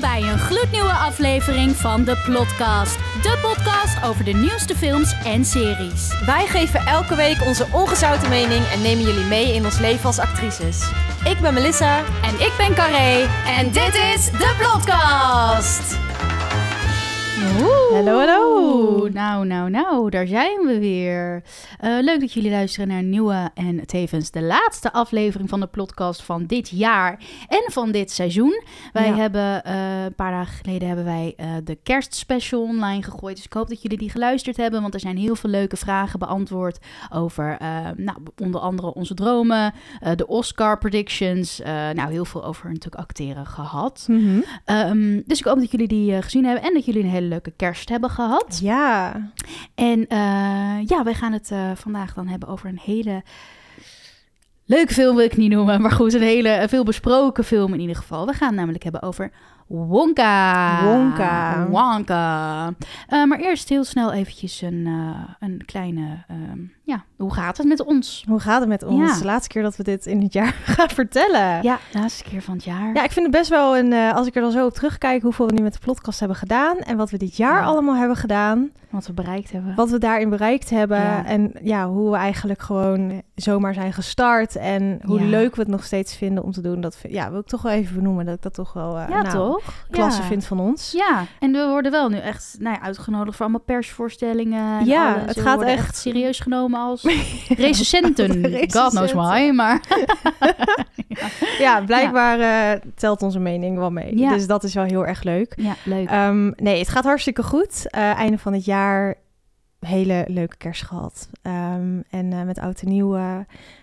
Welkom bij een gloednieuwe aflevering van de Plotcast. De podcast over de nieuwste films en series. Wij geven elke week onze ongezouten mening en nemen jullie mee in ons leven als actrices. Ik ben Melissa. En ik ben Carré. En dit is de Plotcast. Hallo, hallo. Nou, nou, nou, daar zijn we weer. Eh, leuk dat jullie luisteren naar een nieuwe en tevens de laatste aflevering van de podcast van dit jaar en van dit seizoen. Wij Ja. hebben eh, een paar dagen geleden hebben wij eh, de kerstspecial online gegooid. Dus ik hoop dat jullie die geluisterd hebben, want er zijn heel veel leuke vragen beantwoord over nou, onder andere onze dromen, de Oscar predictions. nou, heel veel over natuurlijk acteren gehad. Mhm. Ehm, dus ik hoop dat jullie die gezien hebben en dat jullie een hele leuke kerst hebben gehad. Ja. En eh, ja, wij gaan het eh, vandaag dan hebben over een hele leuke film, wil ik niet noemen. Maar goed, een hele eh, veel besproken film in ieder geval. We gaan het namelijk hebben over Wonka. Wonka. Wonka. Maar eerst heel snel eventjes een, een kleine... ehm, ja, hoe gaat het met ons? Hoe gaat het met ons? Ja. De laatste keer dat we dit in het jaar gaan vertellen. Ja, laatste keer van het jaar. Ja, ik vind het best wel een, eh, als ik er dan zo op terugkijk, hoeveel we nu met de podcast hebben gedaan. En wat we dit jaar Ja. allemaal hebben gedaan. Wat we bereikt hebben. Wat we daarin bereikt hebben. Ja. En ja, hoe we eigenlijk gewoon zomaar zijn gestart. En hoe leuk we het nog steeds vinden om te doen. Dat vind- ja, wil ik toch wel even benoemen. Dat ik dat toch wel eh, ja, nou, toch? klasse vind van ons. Ja, en we worden wel nu echt nou ja, uitgenodigd voor allemaal persvoorstellingen. En Ja, alles. het We gaat echt- serieus genomen als recensenten. God knows why, maar Ja, blijkbaar eh, telt onze mening wel mee. Ja. Dus dat is wel heel erg leuk. ja, leuk. Ehm, nee, het gaat hartstikke goed. Eh, einde van het jaar, hele leuke kerst gehad. Ehm, en eh, met oud en nieuw,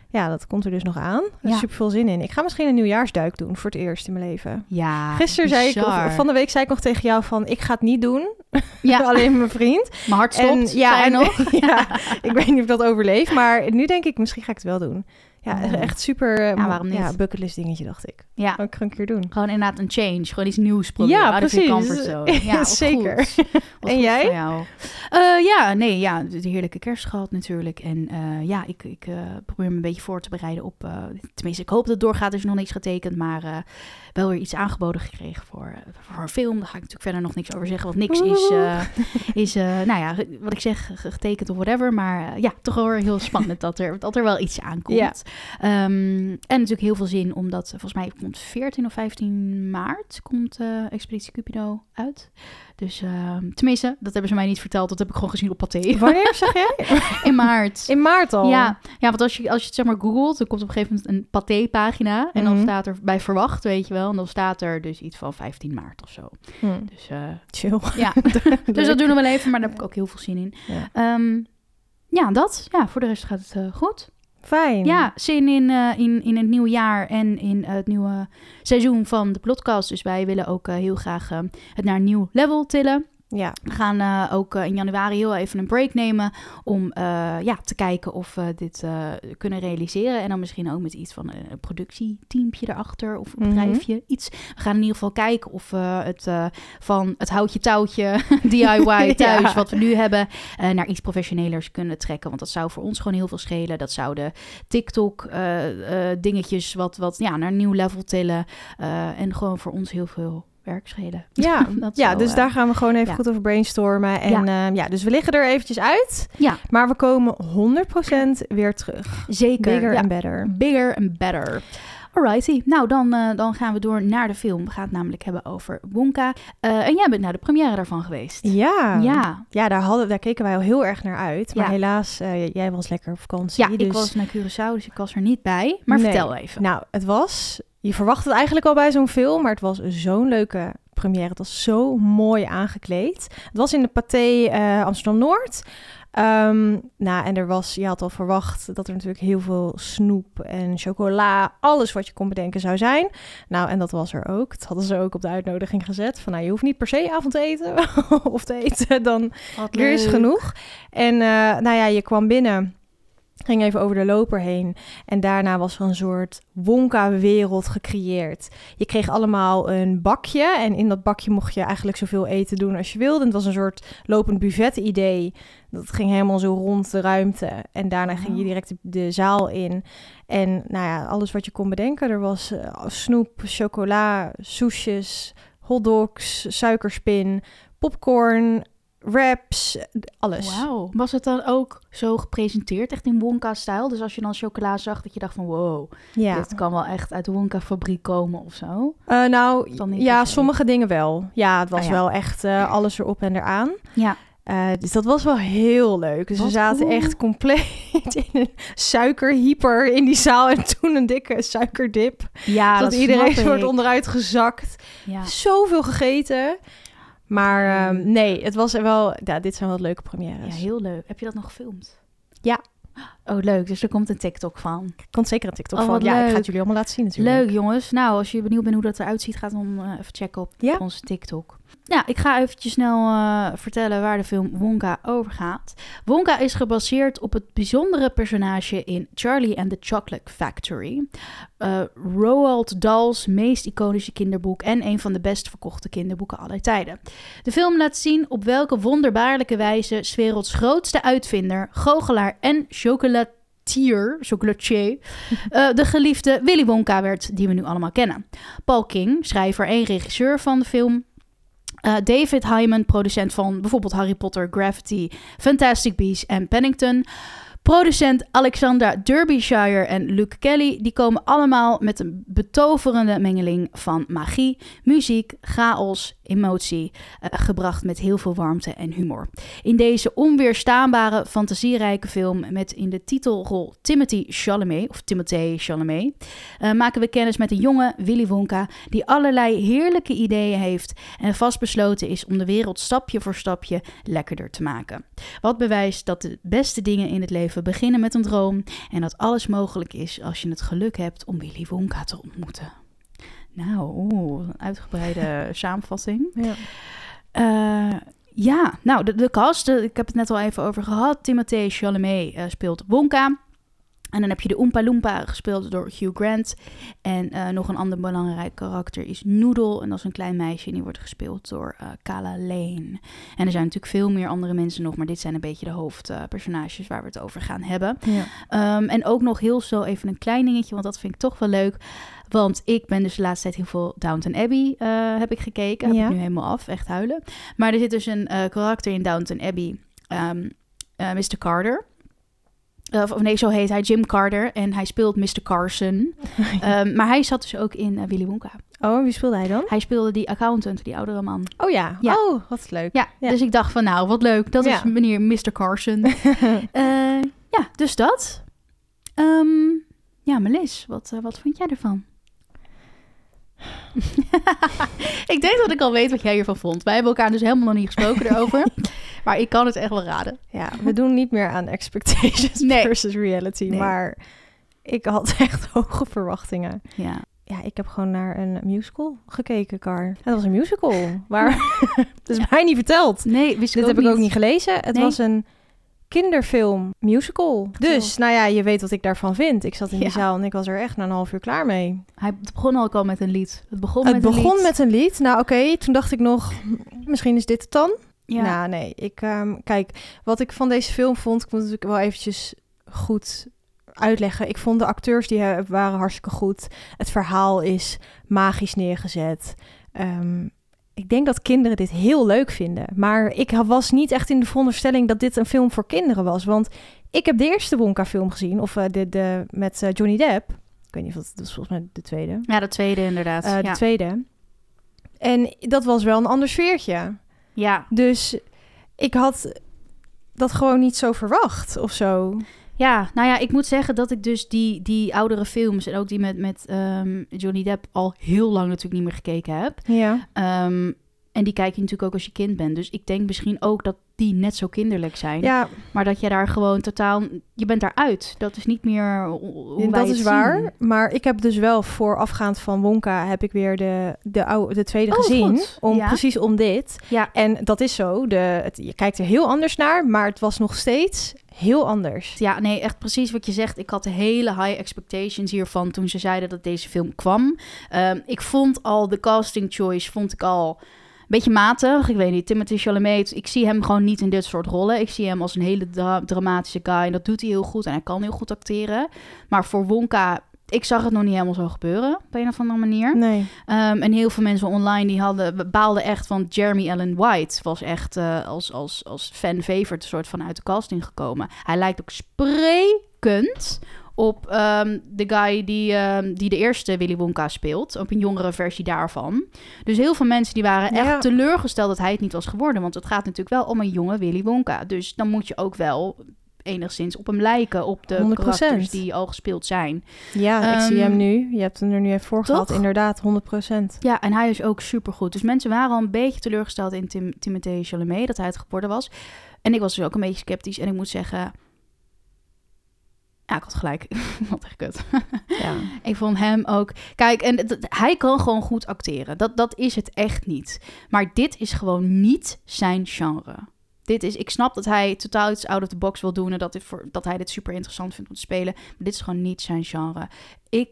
ja, dat komt er dus nog aan. Er Ja. super veel zin in. Ik ga misschien een nieuwjaarsduik doen voor het eerst in mijn leven. ja, Gisteren zei ik, of van de week zei ik nog tegen jou van, ik ga het niet doen. Ja, Alleen mijn vriend. mijn hart stopt, en, ja, en, nog. ja, ik weet niet of ik dat overleef. Maar nu denk ik, misschien ga ik het wel doen. Ja, Ja. echt super. eh, Ja, waarom niet? Ja, bucketlist dingetje, dacht ik. Ja, kan ik een keer doen. gewoon inderdaad een change. Gewoon iets nieuws proberen. Ja, your precies. comfortzone. Ja, Zeker. goed. En jij? Eh, ja, nee, ja, de heerlijke kerst gehad natuurlijk. En eh, ja, ik, ik probeer me een beetje voor te bereiden op... tenminste, ik hoop dat het doorgaat. Er is nog niks getekend, maar wel weer iets aangeboden gekregen voor, voor een film. Daar ga ik natuurlijk verder nog niks over zeggen, want niks is, is nou ja, wat ik zeg, ge- getekend of whatever. Maar ja, toch wel heel spannend dat er, dat er wel iets aankomt. Ja. Ehm, en natuurlijk heel veel zin, omdat eh, volgens mij komt 14 of 15 maart komt eh, Expeditie Cupido uit. Dus ehm, tenminste, dat hebben ze mij niet verteld. Dat heb ik gewoon gezien op Pathé. Wanneer zeg jij? In maart. In maart al? Ja, ja, want als je, als je het zeg maar googelt, dan komt op een gegeven moment een Pathé-pagina. En dan Mhm. staat er bij verwacht, weet je wel. En dan staat er dus iets van 15 maart of zo. Hm, Dus eh, chill. ja, dus dat doen we wel even, maar daar heb ik ook heel veel zin in. Ja. Ehm, ja, dat. Ja, voor de rest gaat het goed. Fijn. Ja, zin in, eh, in, in het nieuwe jaar en in eh, het nieuwe seizoen van de podcast. Dus wij willen ook eh, heel graag het naar een nieuw level tillen. Ja. We gaan eh, ook eh, in januari heel even een break nemen om eh, ja, te kijken of we dit kunnen realiseren. En dan misschien ook met iets van een productieteampje erachter of een Mhm. bedrijfje, iets. We gaan in ieder geval kijken of we het van het houtje touwtje DIY thuis, Ja. wat we nu hebben, naar iets professionelers kunnen trekken. Want dat zou voor ons gewoon heel veel schelen. Dat zouden TikTok dingetjes wat, wat ja, naar een nieuw level tillen. en gewoon voor ons heel veel werk schelen. Ja, Dat ja dus eh, daar gaan we gewoon even ja. goed over brainstormen. En ja. ja, dus we liggen er eventjes uit. Ja. Maar we komen 100% weer terug. Zeker. Bigger ja. and better. Bigger and better. Alrighty, nou dan, eh, dan gaan we door naar de film. We gaan het namelijk hebben over Wonka. Eh, en jij bent naar de première daarvan geweest. Ja. Ja, Ja, daar, hadden, daar keken wij al heel erg naar uit. Maar Ja. helaas, eh, jij was lekker op vakantie. ja ik dus... was naar Curaçao, dus ik was er niet bij. Maar Nee. vertel even. Nou, het was... Je verwacht het eigenlijk al bij zo'n film, maar het was zo'n leuke première. Het was zo mooi aangekleed. Het was in de Pathé eh, Amsterdam-Noord. Ehm, nou, en er was, je had al verwacht dat er natuurlijk heel veel snoep en chocola, alles wat je kon bedenken zou zijn. Nou, en dat was er ook. Dat hadden ze ook op de uitnodiging gezet. Van, nou, je hoeft niet per se avond te eten of te eten, dan er is genoeg. En eh, nou ja, je kwam binnen, ging even over de loper heen. En daarna was er een soort Wonka-wereld gecreëerd. Je kreeg allemaal een bakje. En in dat bakje mocht je eigenlijk zoveel eten doen als je wilde. En het was een soort lopend buffet-idee. Dat ging helemaal zo rond de ruimte. En daarna ging je Oh. direct de, de zaal in. En nou ja, alles wat je kon bedenken. Er was eh, snoep, chocola, soesjes, hotdogs, suikerspin, popcorn, wraps, alles. Wauw. Was het dan ook zo gepresenteerd, echt in Wonka-stijl? Dus als je dan chocola zag, dat je dacht van wow, Ja. dit kan wel echt uit de Wonka-fabriek komen of zo? Eh, nou, ja, sommige dingen wel. Ja, het was Ah, ja. wel echt eh, alles erop en eraan. Ja. Eh, dus dat was wel heel leuk. Dus we zaten cool. echt compleet in een suikerhyper in die zaal. En toen een dikke suikerdip. Ja, dat dat iedereen ik. onderuit gezakt. Ja. Zoveel gegeten. Maar Mm. ehm, nee, het was er wel... Ja, dit zijn wel leuke premières. ja, heel leuk. Heb je dat nog gefilmd? Ja. Oh, leuk. Dus er komt een TikTok van. Kan zeker een TikTok Oh, van. Ja, ik ga het jullie allemaal laten zien natuurlijk. Leuk, jongens. Nou, als je benieuwd bent hoe dat eruit ziet, ga dan eh, even checken op Ja. onze TikTok. Ja, ik ga eventjes snel eh, vertellen waar de film Wonka over gaat. Wonka is gebaseerd op het bijzondere personage in Charlie and the Chocolate Factory. Eh, Roald Dahl's meest iconische kinderboek en een van de best verkochte kinderboeken aller tijden. De film laat zien op welke wonderbaarlijke wijze 's werelds grootste uitvinder, goochelaar en chocolatier, chocolatier, eh, de geliefde Willy Wonka werd, die we nu allemaal kennen. Paul King, schrijver en regisseur van de film. Eh, David Hyman, producent van bijvoorbeeld Harry Potter, Gravity, Fantastic Beasts en Pennington. Producent Alexandra Derbyshire en Luke Kelly, die komen allemaal met een betoverende mengeling van magie, muziek, chaos, emotie, eh, gebracht met heel veel warmte en humor. In deze onweerstaanbare, fantasierijke film met in de titelrol Timothy Chalamet, of Timothée Chalamet, eh, maken we kennis met een jonge Willy Wonka die allerlei heerlijke ideeën heeft en vastbesloten is om de wereld stapje voor stapje lekkerder te maken. Wat bewijst dat de beste dingen in het leven beginnen met een droom en dat alles mogelijk is als je het geluk hebt om Willy Wonka te ontmoeten. Nou, oeh, een uitgebreide samenvatting. Ja. Eh, ja, nou, de, de cast, eh, ik heb het net al even over gehad. Timothée Chalamet eh, speelt Wonka. En dan heb je de Oompa Loompa gespeeld door Hugh Grant. En eh, nog een ander belangrijk karakter is Noodle. En dat is een klein meisje en die wordt gespeeld door eh, Kala Lane. En er zijn natuurlijk veel meer andere mensen nog, maar dit zijn een beetje de hoofdpersonages waar we het over gaan hebben. Ja. Ehm, en ook nog heel zo even een klein dingetje, want dat vind ik toch wel leuk. Want ik ben dus de laatste tijd heel veel Downton Abbey eh, heb ik gekeken. Heb Ja. ik nu helemaal af, echt huilen. Maar er zit dus een eh, karakter in Downton Abbey, ehm, eh, Mr. Carter. Eh, Of, nee, zo heet hij Jim Carter. En hij speelt Mr. Carson. Ehm, maar hij zat dus ook in eh, Willy Wonka. Oh, wie speelde hij dan? Hij speelde die accountant, die oudere man. Oh ja. Ja. Oh, wat leuk. Ja, Ja. dus ik dacht van nou, wat leuk. Dat is meneer Mr. Carson. Eh, ja, dus dat. Ehm, ja, Melis, wat, wat vond jij ervan? ik denk dat ik al weet wat jij hiervan vond. Wij hebben elkaar dus helemaal nog niet gesproken erover. maar ik kan het echt wel raden. Ja, we doen niet meer aan expectations Nee. versus reality. Nee. Maar ik had echt hoge verwachtingen. Ja, Ja, ik heb gewoon naar een musical gekeken, Car. Dat was een musical. Waar... dat is mij niet verteld. nee, wist ik Dit ook heb ik ook niet gelezen. Het Nee. was een kinderfilm musical. Dus, nou ja, je weet wat ik daarvan vind. Ik zat in die Ja. zaal en ik was er echt na een half uur klaar mee. Hij begon ook al met een lied. Het begon het met begon een lied. met een lied. Nou, oké, toen dacht ik nog, misschien is dit het dan. Ja, Nou, nee. Ik, ehm, kijk, wat ik van deze film vond, ik moet natuurlijk wel eventjes goed uitleggen. Ik vond de acteurs die eh, waren hartstikke goed. Het verhaal is magisch neergezet. Ehm, ik denk dat kinderen dit heel leuk vinden. Maar ik was niet echt in de veronderstelling dat dit een film voor kinderen was. Want ik heb de eerste Wonka-film gezien, of eh, de, de, met eh, Johnny Depp. Ik weet niet of dat, dat is volgens mij de tweede. ja, de tweede inderdaad. Eh, de ja. tweede. En dat was wel een ander sfeertje. ja. Dus ik had dat gewoon niet zo verwacht of zo. Ja, nou ja, ik moet zeggen dat ik dus die, die oudere films en ook die met, met ehm, Johnny Depp al heel lang natuurlijk niet meer gekeken heb. Ja. Ehm, en die kijk je natuurlijk ook als je kind bent. Dus ik denk misschien ook dat die net zo kinderlijk zijn. Ja, Maar dat je daar gewoon totaal... Je bent daaruit. Dat is niet meer hoe dat is waar. zien. Maar ik heb dus wel voorafgaand van Wonka heb ik weer de, de, oude, de tweede Oh, gezien. goed. Om, Ja. Precies om dit. Ja. En dat is zo. De, het, je kijkt er heel anders naar, maar het was nog steeds heel anders. Ja, nee, echt precies wat je zegt. Ik had de hele high expectations hiervan toen ze zeiden dat deze film kwam. Ehm, ik vond al de casting choice, vond ik al beetje matig. Ik weet niet, Timothy Chalamet, ik zie hem gewoon niet in dit soort rollen. Ik zie hem als een hele dra- dramatische guy en dat doet hij heel goed en hij kan heel goed acteren. Maar voor Wonka ik zag het nog niet helemaal zo gebeuren, op een of andere manier. Nee. Ehm, en heel veel mensen online die hadden, baalden echt van Jeremy Allen White. Was echt eh, als, als, als fan favorite soort van uit de casting gekomen. Hij lijkt ook sprekend op ehm, de guy die, ehm, die de eerste Willy Wonka speelt. Op een jongere versie daarvan. Dus heel veel mensen die waren echt Ja. teleurgesteld dat hij het niet was geworden. Want het gaat natuurlijk wel om een jonge Willy Wonka. Dus dan moet je ook wel enigszins op hem lijken. Op de 100%. karakters die al gespeeld zijn. Ja, ik zie Ehm, hem nu. Je hebt hem er nu even voor gehad. Inderdaad, 100%. Ja, en hij is ook supergoed. Dus mensen waren al een beetje teleurgesteld in Tim Timothée Chalamet, dat hij het geworden was. En ik was dus ook een beetje sceptisch. En ik moet zeggen, ja, ik had gelijk. Wat echt kut. Ja. Ik vond hem ook... Kijk, en hij kan gewoon goed acteren. Dat, dat is het echt niet. Maar dit is gewoon niet zijn genre. Dit is, ik snap dat hij totaal iets out of the box wil doen... en dat, dit voor, dat hij dit super interessant vindt om te spelen. Maar dit is gewoon niet zijn genre. Ik,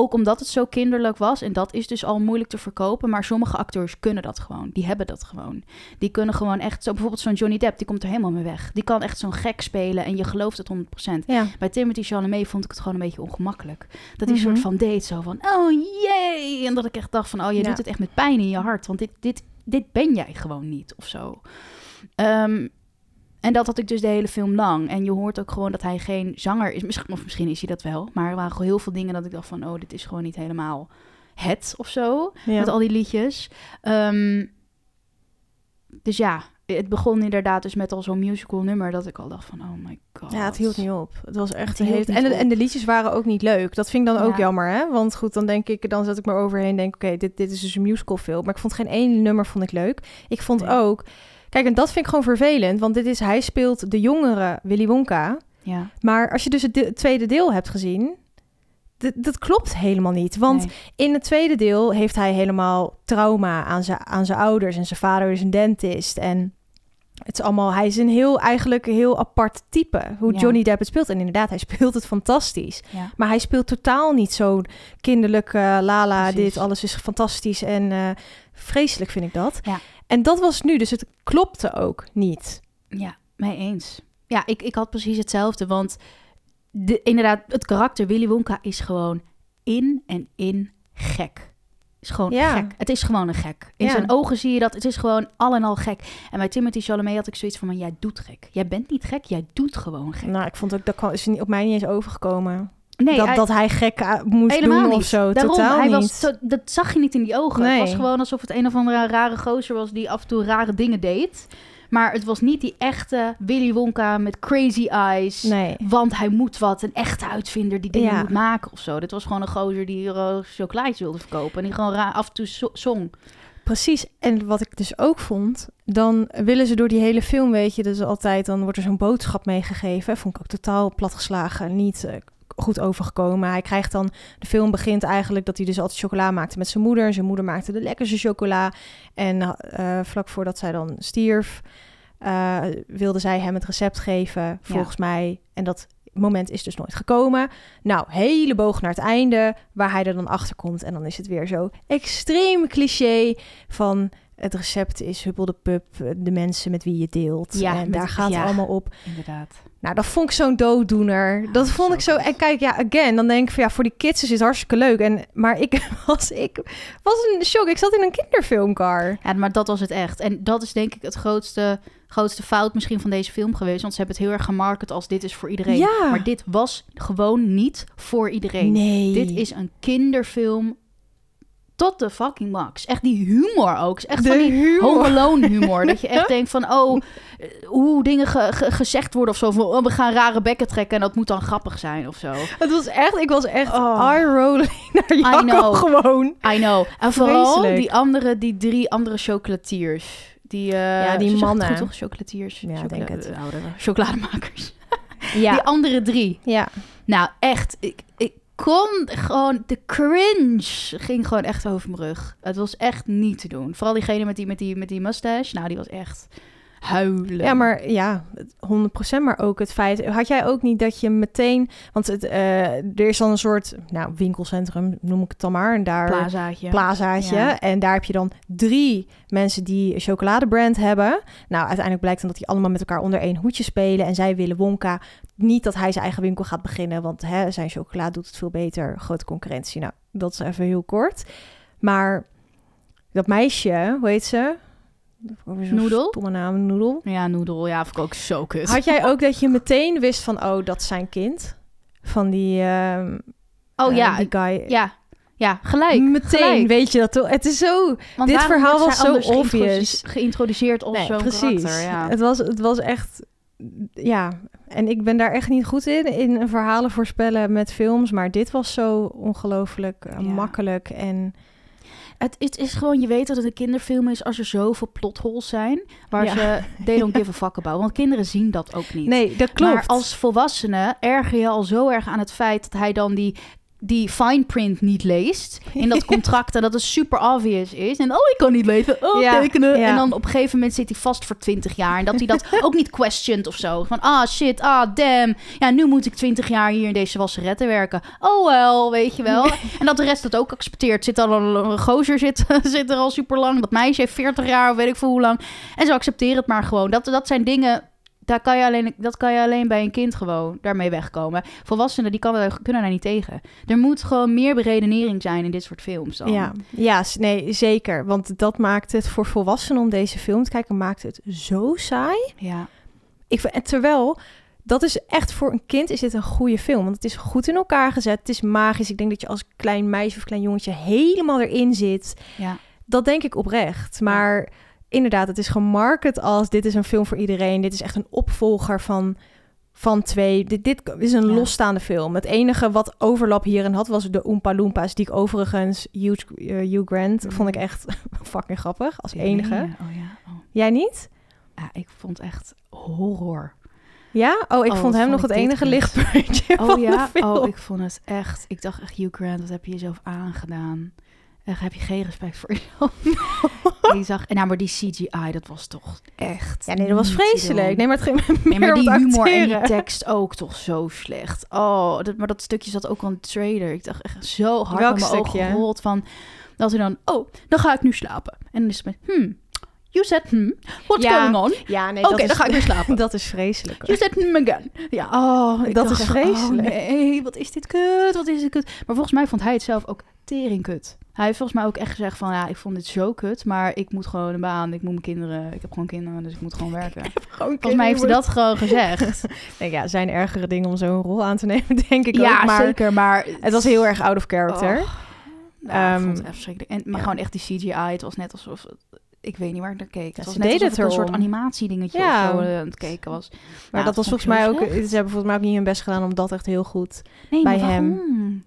ook omdat het zo kinderlijk was... en dat is dus al moeilijk te verkopen... maar sommige acteurs kunnen dat gewoon. Die hebben dat gewoon. Die kunnen gewoon echt... Zo, bijvoorbeeld zo'n Johnny Depp, die komt er helemaal mee weg. Die kan echt zo'n gek spelen en je gelooft het 100%. ja. Bij Timothy Chalamet vond ik het gewoon een beetje ongemakkelijk. Dat hij Mhm. soort van deed zo van, oh jee. En dat ik echt dacht van, oh je Ja. doet het echt met pijn in je hart. Want dit, dit, dit ben jij gewoon niet of zo. Ehm, en dat had ik dus de hele film lang. En je hoort ook gewoon dat hij geen zanger is. Misschien, of misschien is hij dat wel. Maar er waren gewoon heel veel dingen dat ik dacht van, oh dit is gewoon niet helemaal het of zo. Ja. Met al die liedjes. Ehm, dus ja, het begon inderdaad dus met al zo'n musical nummer... dat ik al dacht van, oh my god. Ja, het hield niet op. Het was echt Het niet En, de- en de liedjes waren ook niet leuk. Dat vind ik dan ook Ja. jammer, hè? Want goed, dan denk ik, dan zet ik me overheen en denk, oké, dit, dit is dus een musicalfilm. Maar ik vond geen één nummer vond ik leuk. Ik vond Nee. ook... Kijk, en dat vind ik gewoon vervelend, want dit is, hij speelt de jongere Willy Wonka. Ja, Maar als je dus het de- tweede deel hebt gezien, dat klopt helemaal niet. Want nee. in het tweede deel heeft hij helemaal trauma aan zijn, aan zijn ouders. En zijn vader is een dentist. En het is allemaal, hij is een heel, eigenlijk een heel apart type. Hoe Ja. Johnny Depp het speelt. En inderdaad, hij speelt het fantastisch. Ja. Maar hij speelt totaal niet zo'n kinderlijk, lala, Precies. dit, alles is fantastisch. En eh, vreselijk vind ik dat. Ja. En dat was nu, dus het klopte ook niet. Ja, mee eens. Ja, ik, ik had precies hetzelfde. Want de, inderdaad, het karakter Willy Wonka is gewoon in en in gek. Is gewoon Ja. gek. Het is gewoon een gek. In Ja. zijn ogen zie je dat. Het is gewoon al en al gek. En bij Timothy Chalamet had ik zoiets van... Maar jij doet gek. Jij bent niet gek, jij doet gewoon gek. Nou, ik vond ook, dat kwam, is niet- op mij niet eens overgekomen. Nee, dat, hij- dat hij gek eh, moest helemaal doen of zo. Daarom, Totaal hij niet. Was zo- dat zag je niet in die ogen. Nee. Het was gewoon alsof het een of andere rare gozer was... die af en toe rare dingen deed. Maar het was niet die echte Willy Wonka met crazy eyes... Nee. Want hij moet wat, een echte uitvinder die dingen Ja. moet maken of zo. Dit was gewoon een gozer die uh, chocolaatjes wilde verkopen. En die gewoon af en toe zo- zong. Precies. En wat ik dus ook vond, dan willen ze door die hele film, weet je, dus altijd, dan wordt er zo'n boodschap meegegeven. Vond ik ook totaal platgeslagen, niet eh, goed overgekomen. Hij krijgt dan, de film begint eigenlijk dat hij dus altijd chocola maakte met zijn moeder. Zijn moeder maakte de lekkerste chocola. En eh, vlak voordat zij dan stierf, eh, wilde zij hem het recept geven, volgens mij. En dat moment is dus nooit gekomen. Nou, hele boog naar het einde, waar hij er dan achter komt. En dan is het weer zo extreem cliché van het recept is huppel de pup, de mensen met wie je deelt. Ja, en met- daar gaat ja. het allemaal op. Inderdaad. Nou, dat vond ik zo'n dooddoener. dat vond zo ik zo. En kijk, ja, again, dan denk ik van ja, voor die kids is het hartstikke leuk. En, maar ik was, ik was een shock. Ik zat in een kinderfilmkar. Ja, maar dat was het echt. En dat is denk ik het grootste, grootste fout misschien van deze film geweest. Want ze hebben het heel erg gemarket als dit is voor iedereen. Ja. Maar dit was gewoon niet voor iedereen. Nee. Dit is een kinderfilm tot de fucking max. Echt die humor ook. Is echt de van die humor. Home Alone humor. dat je echt denkt van, oh, eh, hoe dingen ge- ge- gezegd worden of zo. Van, oh, we gaan rare bekken trekken en dat moet dan grappig zijn of zo. Het was echt, ik was echt Oh. eye-rolling naar I Jacco know. gewoon. I know. En vooral die andere, die drie andere chocolatiers. Die, eh, Ja, die mannen. goed, toch? Chocolatiers. Ja, denk het. eh, oude chocolademakers. Ja. Die andere drie. ja. Nou, echt. Ik, ik kon gewoon... De cringe ging gewoon echt over mijn rug. Het was echt niet te doen. Vooral diegene met die, met die, met die mustache. Nou, die was echt... huilen. Ja, maar ja, 100%. Maar ook het feit. Had jij ook niet dat je meteen. Want het, eh, er is dan een soort nou, winkelcentrum, noem ik het dan maar. En daar. Plazaatje. Plazaatje. Ja. En daar heb je dan drie mensen die een chocoladebrand hebben. Nou, uiteindelijk blijkt dan dat die allemaal met elkaar onder één hoedje spelen. En zij willen Wonka niet dat hij zijn eigen winkel gaat beginnen. Want hè, zijn chocolade doet het veel beter. Grote concurrentie. Nou, dat is even heel kort. Maar dat meisje, hoe heet ze? Noedel? Stomme naam, Noedel. Ja, noedel. Ja, vond ik ook zo kut. Had jij ook dat je meteen wist van, oh, dat is zijn kind? Van die, ehm, oh eh, ja, die guy. ja. Ja, gelijk. Meteen gelijk. weet je dat toch? Het is zo... Want dit verhaal was zo obvious. Geïntroduceerd als Nee, zo'n precies. karakter. Ja. Het, was, het was echt... Ja, en ik ben daar echt niet goed in, in verhalen voorspellen met films. Maar dit was zo ongelooflijk eh, Ja. makkelijk. En Het, het is gewoon, je weet dat het een kinderfilm is als er zoveel plotholes zijn. Waar Ja. ze, they don't give a fuck about. Want kinderen zien dat ook niet. nee, dat klopt. Maar als volwassene erger je al zo erg aan het feit dat hij dan die, die fine print niet leest. In dat contract en dat het super obvious is. En oh, ik kan niet lezen. Oh, Ja, tekenen. ja. En dan op een gegeven moment zit hij vast voor 20 jaar. En dat hij dat ook niet questioned of zo. Van ah shit, ah damn. Ja, nu moet ik 20 jaar hier in deze wasseretten werken. Oh wel, weet je wel. En dat de rest dat ook accepteert. Zit al een, een gozer zit, zit er al super lang. Dat meisje heeft 40 jaar of weet ik veel hoe lang. En ze accepteren het maar gewoon. Dat, dat zijn dingen daar kan je alleen, dat kan je alleen bij een kind gewoon daarmee wegkomen. Volwassenen die kan, kunnen daar niet tegen. Er moet gewoon meer beredenering zijn in dit soort films dan. Ja, ja, nee, zeker. Want dat maakt het voor volwassenen om deze film te kijken, maakt het zo saai. ja. Ik, en terwijl, dat is echt voor een kind is dit een goede film. Want het is goed in elkaar gezet. Het is magisch. Ik denk dat je als klein meisje of klein jongetje helemaal erin zit. ja. Dat denk ik oprecht. Maar inderdaad, het is gemarket als dit is een film voor iedereen. Dit is echt een opvolger van, van twee. Dit, dit is een Ja. losstaande film. Het enige wat overlap hierin had, was de Oompa Loompas. Die ik overigens, Hugh, eh, Hugh Grant, Mhm. vond ik echt fucking grappig. Als enige. nee, Oh ja. Oh. Jij niet? ja, ik vond echt horror. Ja? Oh, ik Oh, vond hem nog het enige lichtpuntje Oh van ja? de film. Oh, ik vond het echt... Ik dacht echt, Hugh Grant, wat heb je jezelf aangedaan? Echt, heb je geen respect voor jezelf? ik zag... Nou, maar die CGI, dat was toch echt... Ja, nee, dat was vreselijk. Nee, maar het ging Nee, meer maar die humor en die tekst ook toch zo slecht. Oh, dat, maar dat stukje zat ook al in de trailer. Ik dacht echt zo hard Welk met mijn ogen stukje? gerold van... Dat hij dan, oh, dan ga ik nu slapen. En dan is het met, hmm, you said hmm, what's Ja, going on? Ja, nee, Oké, dan ga ik weer slapen. Dat is vreselijk. You said hmm again. Ja, oh, Dat is echt, vreselijk. Oh, nee, wat is dit kut, wat is dit kut. Maar volgens mij vond hij het zelf ook tering kut. Hij heeft volgens mij ook echt gezegd van, ja, ik vond dit zo kut, maar ik moet gewoon een baan, ik moet mijn kinderen, ik heb gewoon kinderen, dus ik moet gewoon werken. Volgens mij heeft hij dat gewoon gezegd. Nee, ja, zijn ergere dingen om zo'n rol aan te nemen, denk ik ja, ook. Maar zeker, maar... het was heel erg out of character. Oh. Ik vond het echt verschrikkelijk. En, maar ja. gewoon echt die CGI, het was net alsof... Ik weet niet waar ik naar keek. Ja, Het was net alsof het een soort animatiedingetje Ja. zo eh, aan het kijken was. maar Ja, dat was volgens mij ook... Ze hebben volgens mij ook niet hun best gedaan om dat echt heel goed... Nee, bij maar hem.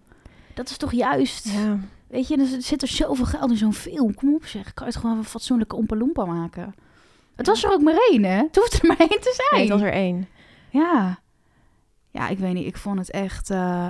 Dat is toch juist... Ja, Weet je, er zit er zoveel geld in zo'n film. Kom op zeg, kan je het gewoon een fatsoenlijke Oompa maken? Het was er ook maar één, hè? Het hoeft er maar één te zijn. nee, het was er één. Ja. Ja, ik weet niet. Ik vond het echt eh,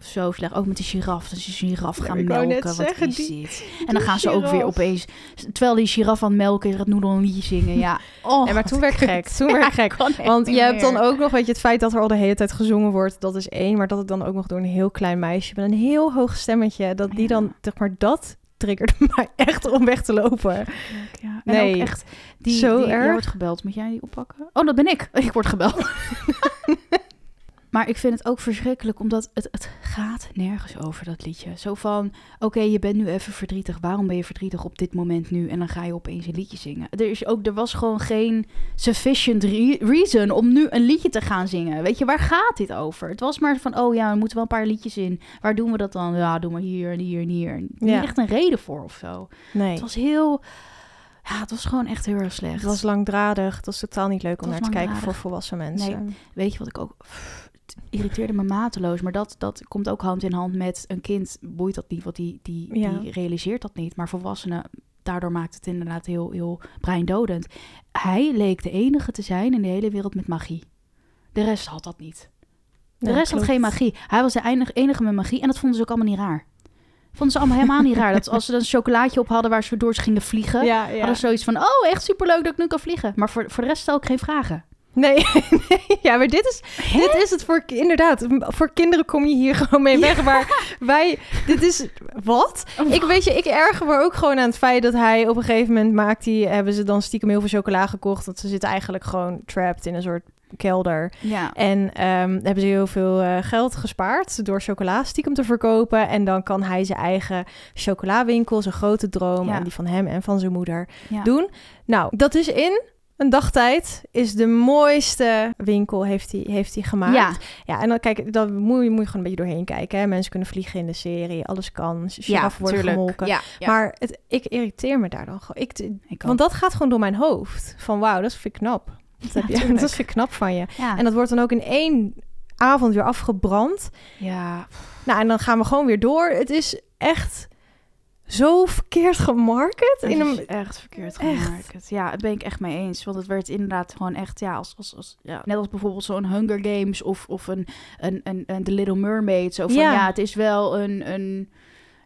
zo slecht. Ook met die giraf. Dat ze die giraf gaan melken. Wat zeggen, is die- dit? En dan gaan ze ook weer opeens... Terwijl die giraf aan het melken is, gaat Noedel een liedje zingen. Ja. Oh, Nee, maar toen werd ik gek. Toen werd gek. Want je hebt dan ook nog, weet je, het feit dat er al de hele tijd gezongen wordt, dat is één. Maar dat het dan ook nog door een heel klein meisje met een heel hoog stemmetje, dat die Ja. dan, zeg maar, dat triggerde mij echt om weg te lopen. Ja. En Nee. ook echt... Die, Zo die, erg. wordt gebeld. Moet jij die oppakken? Oh, dat ben ik. Ik word gebeld. Maar ik vind het ook verschrikkelijk, omdat het, het gaat nergens over, dat liedje. Zo van, oké, je bent nu even verdrietig. Waarom ben je verdrietig op dit moment nu? En dan ga je opeens een liedje zingen. Er, is ook, er was gewoon geen sufficient re- reason om nu een liedje te gaan zingen. Weet je, waar gaat dit over? Het was maar van, oh ja, we moeten wel een paar liedjes in. Waar doen we dat dan? Ja, doe maar hier en hier en hier. Niet Ja. echt een reden voor of zo. Nee. Het was heel... Ja, het was gewoon echt heel erg slecht. Het was langdradig. Het was totaal niet leuk om naar te kijken voor volwassen mensen. Weet je wat ik ook... Het irriteerde me mateloos. Maar dat, dat komt ook hand in hand met een kind. Boeit dat niet, want die, die, Ja. die realiseert dat niet. Maar volwassenen, daardoor maakt het inderdaad heel, heel breindodend. Hij leek de enige te zijn in de hele wereld met magie. De rest had dat niet. De Ja, rest had geen magie. Hij was de enige, enige met magie en dat vonden ze ook allemaal niet raar. Vonden ze allemaal helemaal niet raar. Dat als ze dan een chocolaatje op hadden waar ze door ze gingen vliegen... Ja, ja. hadden ze zoiets van... Oh, echt superleuk dat ik nu kan vliegen. Maar voor, voor de rest stel ik geen vragen. Nee, nee, ja, maar dit is, dit is het voor, inderdaad, voor kinderen kom je hier gewoon mee weg. Maar wij, dit is, wat? Ik weet je, ik erger me ook gewoon aan het feit dat hij op een gegeven moment maakt, die hebben ze dan stiekem heel veel chocola gekocht. Want ze zitten eigenlijk gewoon trapped in een soort kelder. Ja. En ehm, hebben ze heel veel eh, geld gespaard door chocola stiekem te verkopen. En dan kan hij zijn eigen chocolawinkel, zijn grote droom, Ja. en die van hem en van zijn moeder, doen. Nou, dat is in een dagtijd. Is de mooiste winkel, heeft hij, heeft hij gemaakt. Ja, Ja, en dan kijk, dan moet je, moet je gewoon een beetje doorheen kijken. Hè? Mensen kunnen vliegen in de serie, alles kan. ja, worden tuurlijk. gemolken. Ja, ja. Maar het, ik irriteer me daar dan gewoon. Ik, Ik want dat gaat gewoon door mijn hoofd. Van wauw, dat vind ik knap. Dat, heb je, dat vind ik knap van je. ja. En dat wordt dan ook in één avond weer afgebrand. ja, Nou, en dan gaan we gewoon weer door. Het is echt zo verkeerd gemarket. In een, echt verkeerd Echt. gemaakt. Ja, daar ben ik echt mee eens. Want het werd inderdaad gewoon echt, ja, als, als, als, ja net als bijvoorbeeld zo'n Hunger Games of, of een, een, een, een The Little Mermaid. Zo van, Ja. ja, het is wel een, een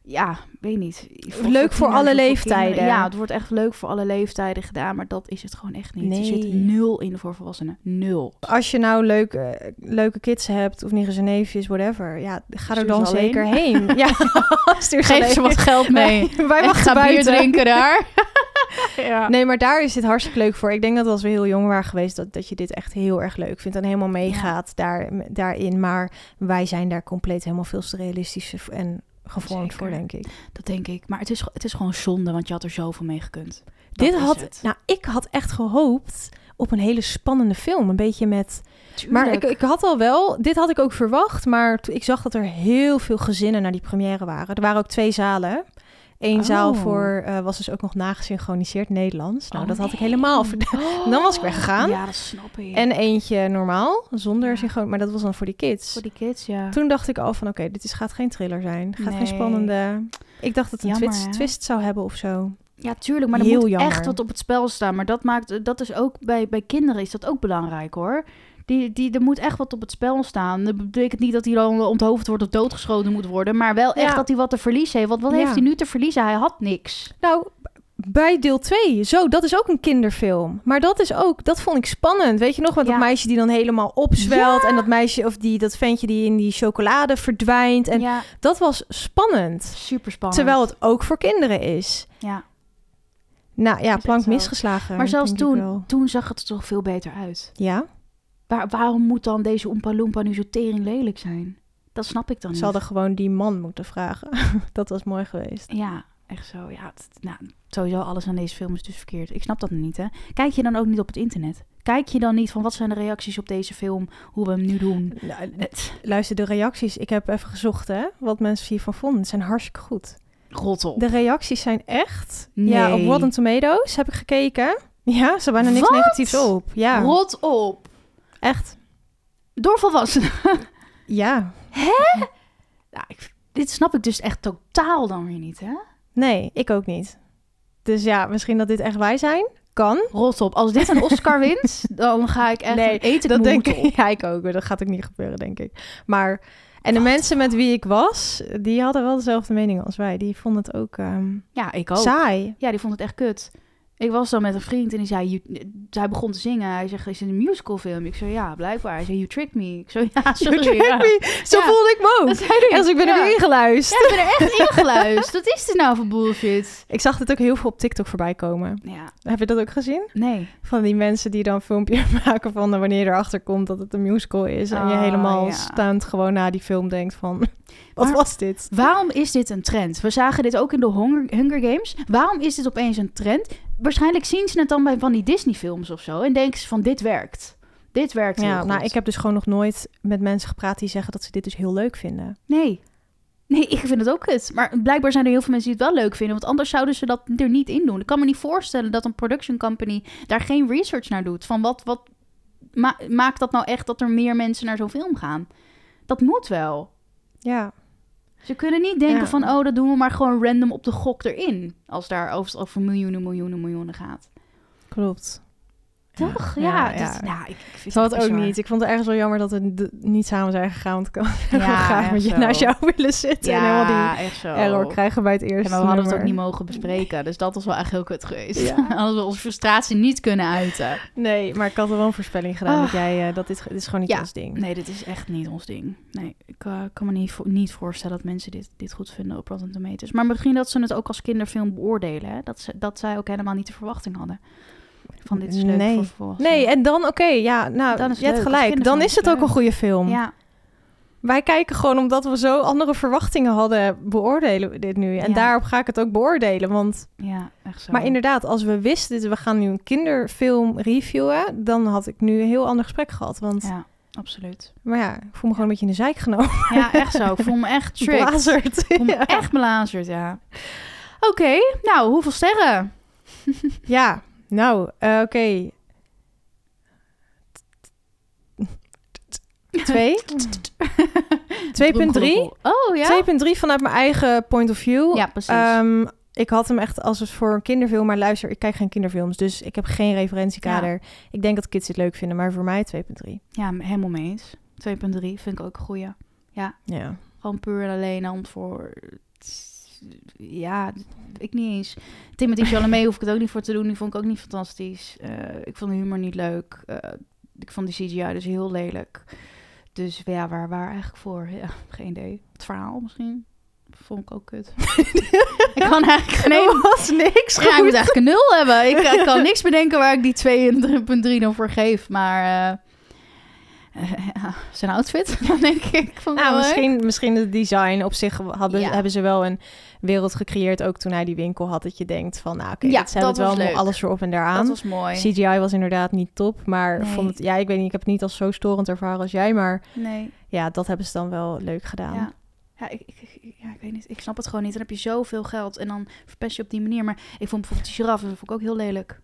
ja, weet niet. Leuk voor alle voor leeftijden. kinderen. Ja, het wordt echt leuk voor alle leeftijden gedaan, maar dat is het gewoon echt niet. Er zit nul in voor volwassenen. Nul. als je nou leuke, leuke kids hebt, of niezen en neefjes, whatever. Ja, ga er dan alleen. zeker heen. ja, stuur Geef ze wat geld mee. Wij En wachten ga bier drinken daar. ja. Nee, maar daar is dit hartstikke leuk voor. Ik denk dat als we heel jong waren geweest, dat, dat je dit echt heel erg leuk vindt en helemaal meegaat daar, daarin. Maar wij zijn daar compleet helemaal veel te realistisch en gevormd Zeker. voor, denk ik. Dat denk ik. Maar het is, het is gewoon zonde, want je had er zoveel mee gekund. Dat dit had, het. nou, ik had echt gehoopt op een hele spannende film. Een beetje met Maar ik, ik had al wel, dit had ik ook verwacht, maar ik zag dat er heel veel gezinnen naar die première waren. Er waren ook twee zalen. Eén zaal Oh. voor eh, was dus ook nog nagesynchroniseerd Nederlands. Nou, Oh, dat had ik nee. helemaal verda- Dan was ik weggegaan. Ja, dat snap ik. En eentje normaal, zonder Ja. synchroon, maar dat was dan voor die kids. voor die kids, ja. Toen dacht ik al van, oké, dit is, gaat geen thriller zijn. Gaat geen spannende... Ik dacht dat het een Jammer, twist, twist zou hebben of zo. Ja, tuurlijk, maar er Heel moet jammer. echt wat op het spel staan. Maar dat maakt, dat is ook bij, bij kinderen is dat ook belangrijk hoor. Die, die, er moet echt wat op het spel staan. Dat betekent niet dat hij dan onthoofd wordt of doodgeschoten moet worden. Maar wel echt Ja. dat hij wat te verliezen heeft. Want wat Ja. heeft hij nu te verliezen? Hij had niks. Nou, bij deel 2, zo, dat is ook een kinderfilm. Maar dat is ook, dat vond ik spannend. Weet je nog, met Ja. dat meisje die dan helemaal opzwelt... en dat meisje, of die, dat ventje die in die chocolade verdwijnt. En ja, dat was spannend. super spannend. Terwijl het ook voor kinderen is. Ja. Nou ja, plank misgeslagen. Maar zelfs toen, toen zag het er toch veel beter uit. Ja, Waar, waarom moet dan deze Oompa Loompa nu zo tering lelijk zijn? Dat snap ik dan niet. ze hadden gewoon die man moeten vragen. dat was mooi geweest. Ja, echt zo. Ja, het- nou, sowieso alles aan deze film is dus verkeerd. Ik snap dat niet, hè. Kijk je dan ook niet op het internet? Kijk je dan niet van wat zijn de reacties op deze film, hoe we hem nu doen? Nou, luister, de reacties. Ik heb even gezocht, hè. Wat mensen hiervan vonden. Het zijn hartstikke goed. rot op. De reacties zijn echt... Nee. Ja, op Rotten Tomatoes heb ik gekeken. Ja, ze bijna niks Wat? negatiefs op. Ja, Rot op. echt. Door volwassenen. Ja, Ja, ik, dit snap ik dus echt totaal dan weer niet, hè? nee, ik ook niet. Dus ja, misschien dat dit echt wij zijn. Kan. Rot op. Als dit een Oscar wint, dan ga ik echt Nee, eten Dat denk op. ik. Ja, ik ook. Dat gaat ook niet gebeuren, denk ik. Maar... En de Wat? mensen met wie ik was, die hadden wel dezelfde mening als wij. Die vonden het ook ehm, Ja, ik ook. saai. Ja, die vond het echt kut. Ik was dan met een vriend en die zei, hij begon te zingen. Hij zegt, is het een musicalfilm? Ik zei, ja, blijkbaar. Hij zei, you tricked me. Ik zei, ja, sorry. You tricked ja. me. Zo Ja. voelde ik me ook. En dus ik ben ja. er weer ingeluisterd. Ja, ik ben er echt ingeluisterd. Wat is dit nou voor bullshit? Ik zag dit ook heel veel op TikTok voorbij komen. Ja, Heb je dat ook gezien? nee. Van die mensen die dan een filmpje maken van wanneer erachter komt dat het een musical is. en je Oh, helemaal staand gewoon na die film denkt van, wat Maar- was dit? Waarom is dit een trend? We zagen dit ook in de Hunger, Hunger Games. Waarom is dit opeens een trend? Waarschijnlijk zien ze het dan bij van die Disney-films of zo. En denken ze van, dit werkt. Dit werkt heel Ja, goed. nou, ik heb dus gewoon nog nooit met mensen gepraat die zeggen dat ze dit dus heel leuk vinden. Nee. Nee, ik vind het ook kut. Maar blijkbaar zijn er heel veel mensen die het wel leuk vinden. Want anders zouden ze dat er niet in doen. Ik kan me niet voorstellen dat een production company daar geen research naar doet. Van wat, wat ma- maakt dat nou echt dat er meer mensen naar zo'n film gaan? Dat moet wel. Ja, Ze kunnen niet denken Ja. van, oh, dat doen we maar gewoon random op de gok erin. Als daar over, over miljoenen, miljoenen, miljoenen gaat. klopt. Toch? Ja, Ja, ja. dat- nou, ik, ik vind had het ook bizar. niet. Ik vond het ergens wel jammer dat we niet samen zijn gegaan. Want ik kan graag met je zo. naast jou willen zitten. en helemaal die echt zo. error krijgen bij het eerste maar we hadden het ook niet mogen bespreken. Dus dat was wel echt heel kut geweest. Hadden we onze frustratie niet kunnen uiten. Nee, maar ik had er wel een voorspelling gedaan. Ah. Dat jij, eh, dat dit, dit is gewoon niet ons ding. Nee, dit is echt niet ons ding. Nee, ik eh, kan me niet, vo- niet voorstellen dat mensen dit, dit goed vinden op Rotten Tomatoes. Maar misschien dat ze het ook als kinderfilm beoordelen. Hè? Dat, ze, dat zij ook helemaal niet de verwachting hadden. Van dit is leuk Nee. voor volwassenen. Nee, en dan, oké, ja, nou, Dan is het je hebt leuk. Gelijk. Dan is het ook een goede film. Ja, Wij kijken gewoon omdat we zo andere verwachtingen hadden, beoordelen we dit nu. En Ja. daarop ga ik het ook beoordelen. Want, ja, echt zo. maar inderdaad, als we wisten, we gaan nu een kinderfilm reviewen, dan had ik nu een heel ander gesprek gehad. Want, Ja, absoluut. maar ja, ik voel me gewoon een beetje in de zijk genomen. Ja, echt zo. Ik voel me echt tricked. Blazerd. Ik voel me Ja. echt belazerd, ja. Oké, nou, hoeveel sterren? Ja, nou, eh, oké. Twee? 2.3? Drumgeroffel. Oh, ja? 2.3 vanuit mijn eigen point of view. Ja, precies. Ehm, ik had hem echt als het voor een kinderfilm, maar luister, ik kijk geen kinderfilms, dus ik heb geen referentiekader. Ik denk dat kids dit leuk vinden, maar voor mij 2.3. Ja, helemaal mee eens. 2.3 vind ik ook een goeie. Ja. Gewoon puur en alleen om voor... Ja, ik niet eens. Timothy Chalamet hoef ik het ook niet voor te doen. Die vond ik ook niet fantastisch. Eh, ik vond de humor niet leuk. Eh, ik vond die CGI dus heel lelijk. Dus ja, waar, waar eigenlijk voor? Ja, geen idee. Het verhaal misschien? Vond ik ook kut. ik kan eigenlijk geen... Was niks Ja, ik goed. moet eigenlijk een nul hebben. Ik, ik kan niks bedenken waar ik die 2,3 dan voor geef. Maar ja, zijn outfit, dan denk ik. het Nou, misschien, misschien het design op zich hadden, Ja. hebben ze wel een wereld gecreëerd, ook toen hij die winkel had, dat je denkt van, nou oké, Ja, dit hebben dat het wel leuk. alles erop en daaraan. Dat was mooi. CGI was inderdaad niet top, maar Nee. vond het, ja, ik weet niet, ik heb het niet als zo storend ervaren als jij, maar Nee, ja, dat hebben ze dan wel leuk gedaan. ja. Ja ik, ik, ik- ja, ik weet niet. Ik snap het gewoon niet. Dan heb je zoveel geld en dan verpest je op die manier. Maar ik vond bijvoorbeeld die giraffe, dat vond ik ook heel lelijk.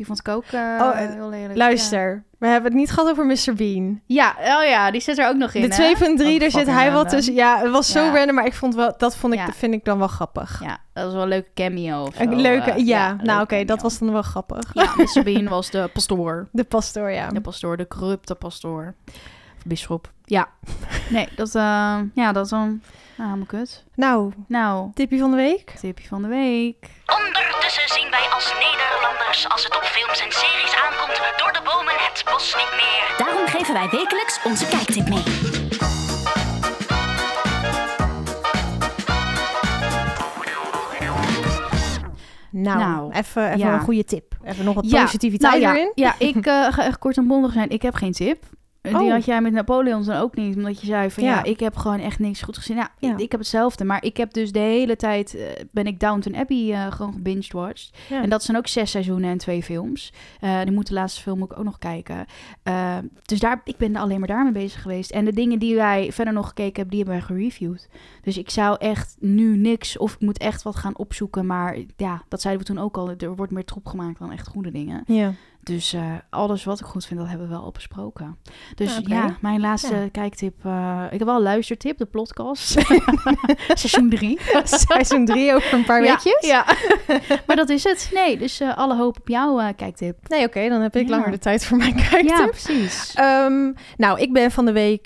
Die vond ik ook eh, Oh, heel lelijk. Luister, we hebben het niet gehad over Mr. Bean. Ja. oh ja, die zit er ook nog in, De hè? 2.3, Ook daar zit hij wat tussen. Ja, het was zo random, maar ik vond wel, dat vond ik, Ja. vind ik dan wel grappig. Ja, dat was wel een leuke cameo of zo. Een leuke, eh, ja, nou oké, dat was dan wel grappig. Ja, Mr. Bean was de pastoor. De pastoor, ja. De pastoor, de corrupte pastoor. Of bisschop. Ja. Nee, dat, eh, ja, dat is dan... Nou, helemaal kut. Nou, Nou, tipje van de week. tipje van de week. Ondertussen zien wij als Als het op films en series aankomt, door de bomen het bos niet meer. Daarom geven wij wekelijks onze kijktip mee. Nou, Nou, even, even ja. een goede tip. Even nog wat Ja, positiviteit nou ja, erin. Ja, ik eh, ga echt kort en bondig zijn. Ik heb geen tip. Eh, Die Oh. had jij met Napoleon dan ook niet. Omdat je zei van ja, Ja. ik heb gewoon echt niks goed gezien. Nou, Ja. ik, ik heb hetzelfde. Maar ik heb dus de hele tijd, eh, ben ik Downton Abbey eh, gewoon gebinged-watched. Ja. En dat zijn ook zes seizoenen en twee films. Eh die moet de laatste film ook nog kijken. Dus daar, ik ben alleen maar daarmee bezig geweest. En de dingen die wij verder nog gekeken hebben, die hebben wij gereviewd. Dus ik zou echt nu niks, of ik moet echt wat gaan opzoeken. Maar ja, dat zeiden we toen ook al. Er wordt meer troep gemaakt dan echt goede dingen. Ja. Dus eh, alles wat ik goed vind, dat hebben we wel al besproken. Dus Oké. ja, mijn laatste Ja. kijktip. eh, ik heb wel een luistertip, de podcast. Seizoen 3. Seizoen 3 over een paar weekjes. Ja, maar dat is het. Nee, dus eh, alle hoop op jouw kijktip. Nee, oké, dan heb ik Ja. langer de tijd voor mijn kijktip. Ja, precies. Ehm, nou, ik ben van de week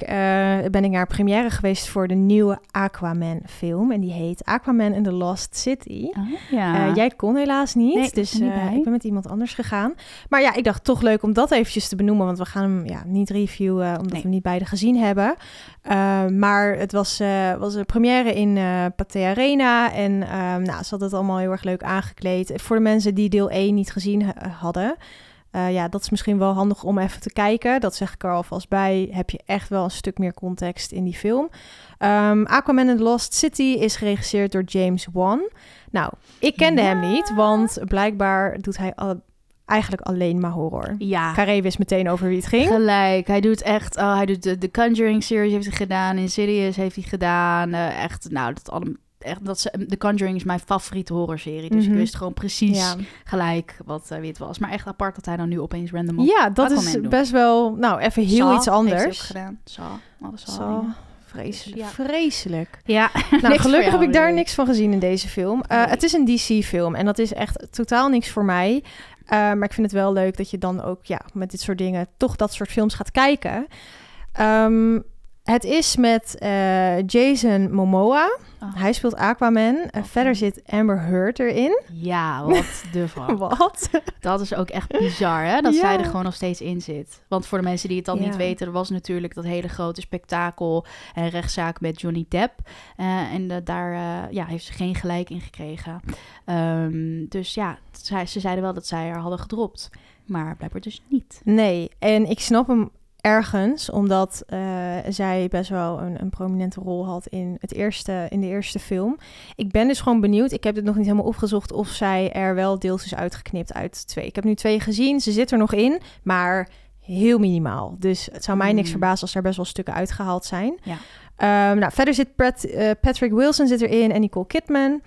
ben ik naar première geweest voor de nieuwe Aquaman film. En die heet Aquaman and the Lost City. Oh, ja. Jij kon helaas niet, Nee, dus niet ik ben met iemand anders gegaan. Maar ja, ik dacht toch leuk om dat eventjes te benoemen, want we gaan hem ja, niet reviewen, omdat Nee. we hem niet beide gezien hebben. Eh, maar het was, eh, was een première in eh Pathé Arena en ehm nou, ze hadden het allemaal heel erg leuk aangekleed. Voor de mensen die deel 1 niet gezien ha- hadden, eh, ja, dat is misschien wel handig om even te kijken. Dat zeg ik er alvast bij. Heb je echt wel een stuk meer context in die film. Ehm, Aquaman and the Lost City is geregisseerd door James Wan. Nou, ik kende hem niet, want blijkbaar doet hij al, eigenlijk alleen maar horror. ja, Carré wist meteen over wie het ging. gelijk. Hij doet echt, oh, hij doet de, de Conjuring series heeft hij gedaan, Insidious heeft hij gedaan. eh, echt, nou, dat allemaal. Echt, dat ze, The Conjuring is mijn favoriete horrorserie. Dus Mhm. ik wist gewoon precies Ja. gelijk wat eh, wie het was. Maar echt apart dat hij dan nu opeens random op ja, dat is best wel, nou, even heel Saw iets heeft anders. gedaan. Saw, alle Saw Zo, dingen. vreselijk. Ja. Vreselijk. Ja, Nou, gelukkig heb ik daar niks van gezien in deze film. Eh. Het is een DC-film en dat is echt totaal niks voor mij. Eh, maar ik vind het wel leuk dat je dan ook ja, met dit soort dingen toch dat soort films gaat kijken. Ehm, het is met eh, Jason Momoa. Oh. Hij speelt Aquaman. En verder zit Amber Heard erin. Ja, wat de fuck. Wat? Dat is ook echt bizar, hè? Dat Ja. zij er gewoon nog steeds in zit. Want voor de mensen die het dan Ja. niet weten... er was natuurlijk dat hele grote spektakel en rechtszaak met Johnny Depp. Eh, en daar eh, ja, heeft ze geen gelijk in gekregen. Ehm, dus ja, zij, ze zeiden wel dat zij haar hadden gedropt. Maar blijkbaar dus niet. Nee, en ik snap hem ergens, omdat eh, zij best wel een, een prominente rol had in, het eerste, in de eerste film. Ik ben dus gewoon benieuwd. Ik heb het nog niet helemaal opgezocht of zij er wel deels is uitgeknipt uit twee. Ik heb nu twee gezien, ze zit er nog in, maar heel minimaal. Dus het zou mij niks Hmm. verbazen als er best wel stukken uitgehaald zijn. Ja. Ehm, nou, verder zit Pat, eh, Patrick Wilson zit erin en Nicole Kidman.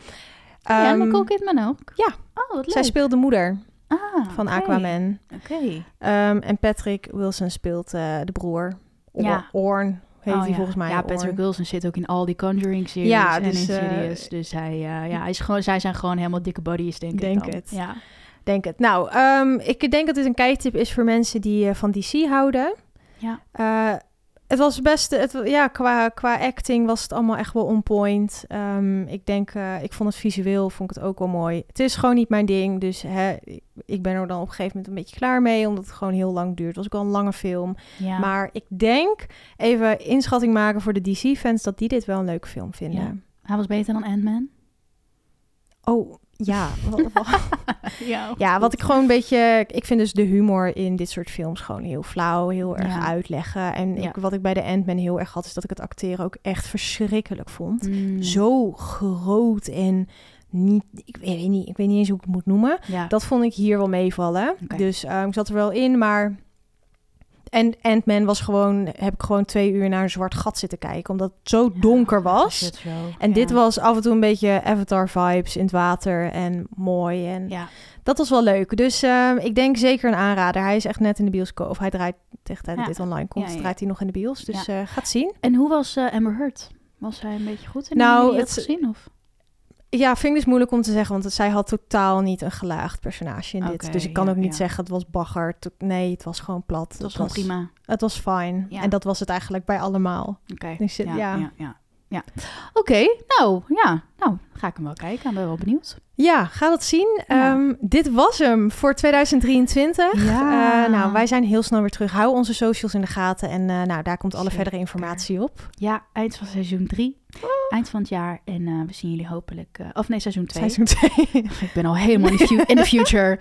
ja, Ehm, Nicole Kidman ook? ja. Oh, wat leuk. zij speelt de moeder ah, van. Aquaman. Oké. Ehm, en Patrick Wilson speelt eh, de broer. Or- Ja. Orn heet Oh, hij ja. volgens mij. Ja, Patrick Orn. Wilson zit ook in al die Conjuring series Ja, en dus, eh, Insidious. dus hij, eh, ja, hij is gewoon, zij zijn gewoon helemaal dikke buddies, denk, Denk ik dan. het. Ja. Denk het. Nou, ehm, ik denk dat dit een kijktip is voor mensen die eh, van DC houden. Ja. Het was best, het, ja, qua, qua acting was het allemaal echt wel on point. Ehm, ik denk, eh, ik vond het visueel, vond ik het ook wel mooi. Het is gewoon niet mijn ding, dus hè, ik ben er dan op een gegeven moment een beetje klaar mee, omdat het gewoon heel lang duurt. Het was ook al een lange film. Ja. Maar ik denk, even inschatting maken voor de DC-fans, dat die dit wel een leuke film vinden. Ja. Hij was beter dan Ant-Man. Oh, ja. Ja, Ja, wat ik gewoon een beetje... Ik vind dus de humor in dit soort films gewoon heel flauw, heel erg Ja. uitleggen. En Ja. ik, wat ik bij de Ant-Man heel erg had, is dat ik het acteren ook echt verschrikkelijk vond. Mm. Zo groot en niet... Ik weet, niet, ik weet niet eens hoe ik het moet noemen. Dat vond ik hier wel meevallen. Dus eh, ik zat er wel in, maar... En Ant-Man was gewoon... Heb ik gewoon twee uur naar een zwart gat zitten kijken, omdat het zo donker was. En Ja. dit was af en toe een beetje Avatar-vibes in het water en mooi. En Ja. dat was wel leuk. Dus eh, ik denk zeker een aanrader. Hij is echt net in de bioscoop. Of hij draait tegen tijd dat dit online komt, draait hij nog in de bios. Dus eh gaat zien. En hoe was eh, Amber Heard? Was hij een beetje goed in Nou, het het- gezien? Of? Ja, vind ik dus moeilijk om te zeggen, want het- zij had totaal niet een gelaagd personage in dit. Dus ik kan ja, ook niet ja. zeggen het was bagger. Nee, het was gewoon plat. Het was prima. Het was fijn. Ja. En dat was het eigenlijk bij allemaal. Oké. Dus, ja. ja, ja, ja. ja. Oké, nou ja, nou ga ik hem wel kijken. Ik ben wel benieuwd. Ja, ga dat zien. Ja. Ehm, dit was hem voor 2023. Ja. Eh, nou, wij zijn heel snel weer terug. Hou onze socials in de gaten. En eh, nou, daar komt alle Zeker. verdere informatie op. Ja, eind van seizoen 3. Eind van het jaar. En eh, we zien jullie hopelijk... of nee, seizoen 2. Seizoen 2. Ik ben al helemaal in, the future.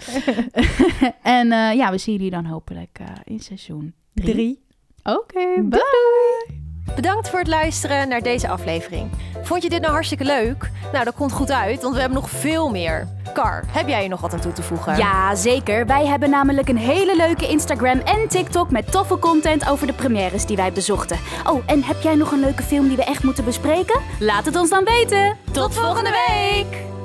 en ja, we zien jullie dan hopelijk in seizoen 3. Drie. Oké, Doei, bye. Bedankt voor het luisteren naar deze aflevering. Vond je dit nou hartstikke leuk? Nou, dat komt goed uit, want we hebben nog veel meer. Kar, heb jij hier nog wat aan toe te voegen? Ja, zeker. Wij hebben namelijk een hele leuke Instagram en TikTok met toffe content over de premières die wij bezochten. Oh, en heb jij nog een leuke film die we echt moeten bespreken? Laat het ons dan weten. Tot volgende week!